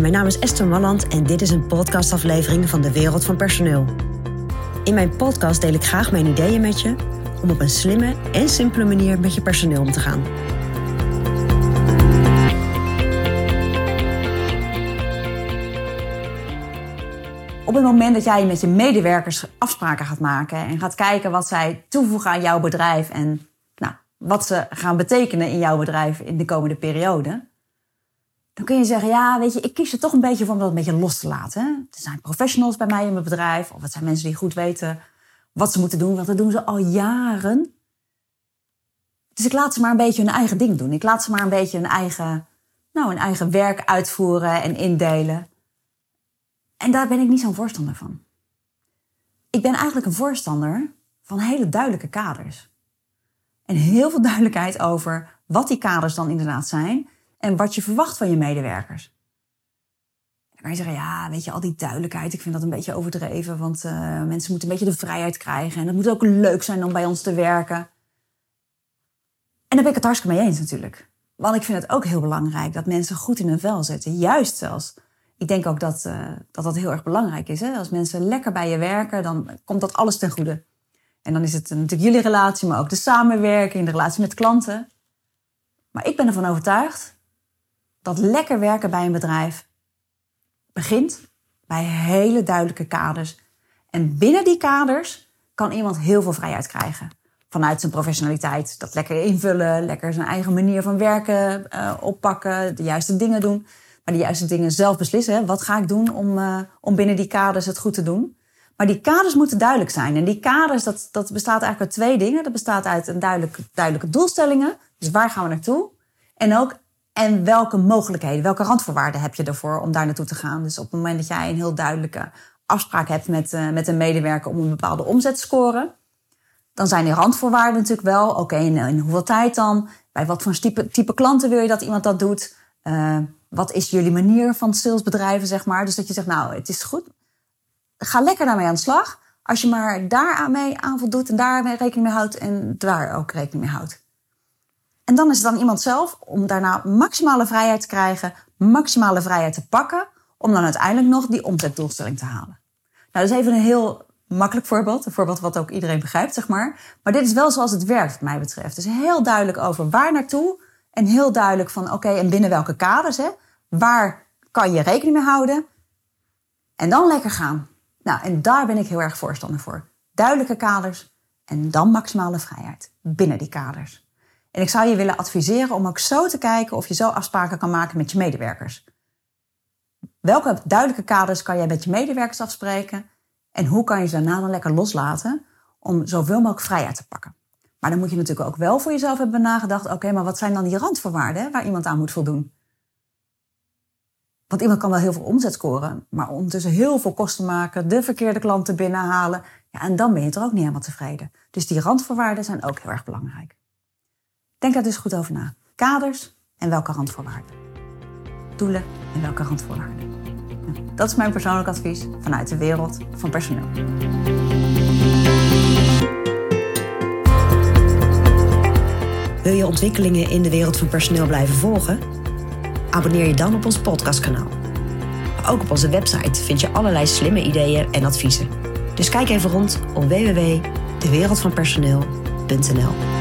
Mijn naam is Esther Malland en dit is een podcastaflevering van de Wereld van Personeel. In mijn podcast deel ik graag mijn ideeën met je om op een slimme en simpele manier met je personeel om te gaan. Op het moment dat jij met je medewerkers afspraken gaat maken en gaat kijken wat zij toevoegen aan jouw bedrijf en nou, wat ze gaan betekenen in jouw bedrijf in de komende periode, dan kun je zeggen, ja, weet je, ik kies er toch een beetje voor om dat een beetje los te laten. Er zijn professionals bij mij in mijn bedrijf, of het zijn mensen die goed weten wat ze moeten doen, want dat doen ze al jaren. Dus ik laat ze maar een beetje hun eigen ding doen. Ik laat ze maar een beetje hun eigen, nou, hun eigen werk uitvoeren en indelen. En daar ben ik niet zo'n voorstander van. Ik ben eigenlijk een voorstander van hele duidelijke kaders. En heel veel duidelijkheid over wat die kaders dan inderdaad zijn en wat je verwacht van je medewerkers. Dan kan je zeggen, ja, weet je, al die duidelijkheid, ik vind dat een beetje overdreven, want uh, mensen moeten een beetje de vrijheid krijgen en het moet ook leuk zijn om bij ons te werken. En daar ben ik het hartstikke mee eens natuurlijk. Want ik vind het ook heel belangrijk dat mensen goed in hun vel zitten. Juist zelfs. Ik denk ook dat uh, dat, dat heel erg belangrijk is. Hè? Als mensen lekker bij je werken, dan komt dat alles ten goede. En dan is het natuurlijk jullie relatie, maar ook de samenwerking, de relatie met klanten. Maar ik ben ervan overtuigd dat lekker werken bij een bedrijf begint bij hele duidelijke kaders. En binnen die kaders kan iemand heel veel vrijheid krijgen. Vanuit zijn professionaliteit. Dat lekker invullen, lekker zijn eigen manier van werken uh, oppakken, de juiste dingen doen. Maar de juiste dingen zelf beslissen. Hè. Wat ga ik doen om, uh, om binnen die kaders het goed te doen? Maar die kaders moeten duidelijk zijn. En die kaders, dat, dat bestaat eigenlijk uit twee dingen. Dat bestaat uit een duidelijke, duidelijke doelstellingen. Dus waar gaan we naartoe? En ook en welke mogelijkheden, welke randvoorwaarden heb je ervoor om daar naartoe te gaan? Dus op het moment dat jij een heel duidelijke afspraak hebt met, uh, met een medewerker om een bepaalde omzet te scoren, dan zijn die randvoorwaarden natuurlijk wel, oké, in, in, hoeveel tijd dan? Bij wat voor type, type klanten wil je dat iemand dat doet? Uh, wat is jullie manier van salesbedrijven, zeg maar? Dus dat je zegt, nou, het is goed. Ga lekker daarmee aan de slag. Als je maar daar mee aan voldoet en daar rekening mee houdt en daar ook rekening mee houdt. En dan is het dan iemand zelf om daarna maximale vrijheid te krijgen, maximale vrijheid te pakken, om dan uiteindelijk nog die omzetdoelstelling te halen. Nou, dat is even een heel makkelijk voorbeeld. Een voorbeeld wat ook iedereen begrijpt, zeg maar. Maar dit is wel zoals het werkt, wat mij betreft. Dus heel duidelijk over waar naartoe. En heel duidelijk van, oké, en binnen welke kaders, hè? Waar kan je rekening mee houden? En dan lekker gaan. Nou, en daar ben ik heel erg voorstander voor. Duidelijke kaders en dan maximale vrijheid binnen die kaders. En ik zou je willen adviseren om ook zo te kijken of je zo afspraken kan maken met je medewerkers. Welke duidelijke kaders kan jij met je medewerkers afspreken? En hoe kan je ze daarna dan lekker loslaten om zoveel mogelijk vrijheid te pakken? Maar dan moet je natuurlijk ook wel voor jezelf hebben nagedacht: oké, maar wat zijn dan die randvoorwaarden waar iemand aan moet voldoen? Want iemand kan wel heel veel omzet scoren, maar ondertussen heel veel kosten maken, de verkeerde klanten binnenhalen. Ja, en dan ben je er ook niet helemaal tevreden. Dus die randvoorwaarden zijn ook heel erg belangrijk. Denk daar dus goed over na. Kaders en welke randvoorwaarden. Doelen en welke randvoorwaarden. Dat is mijn persoonlijk advies vanuit de wereld van personeel. Wil je ontwikkelingen in de wereld van personeel blijven volgen? Abonneer je dan op ons podcastkanaal. Ook op onze website vind je allerlei slimme ideeën en adviezen. Dus kijk even rond op www.dewereldvanpersoneel.nl.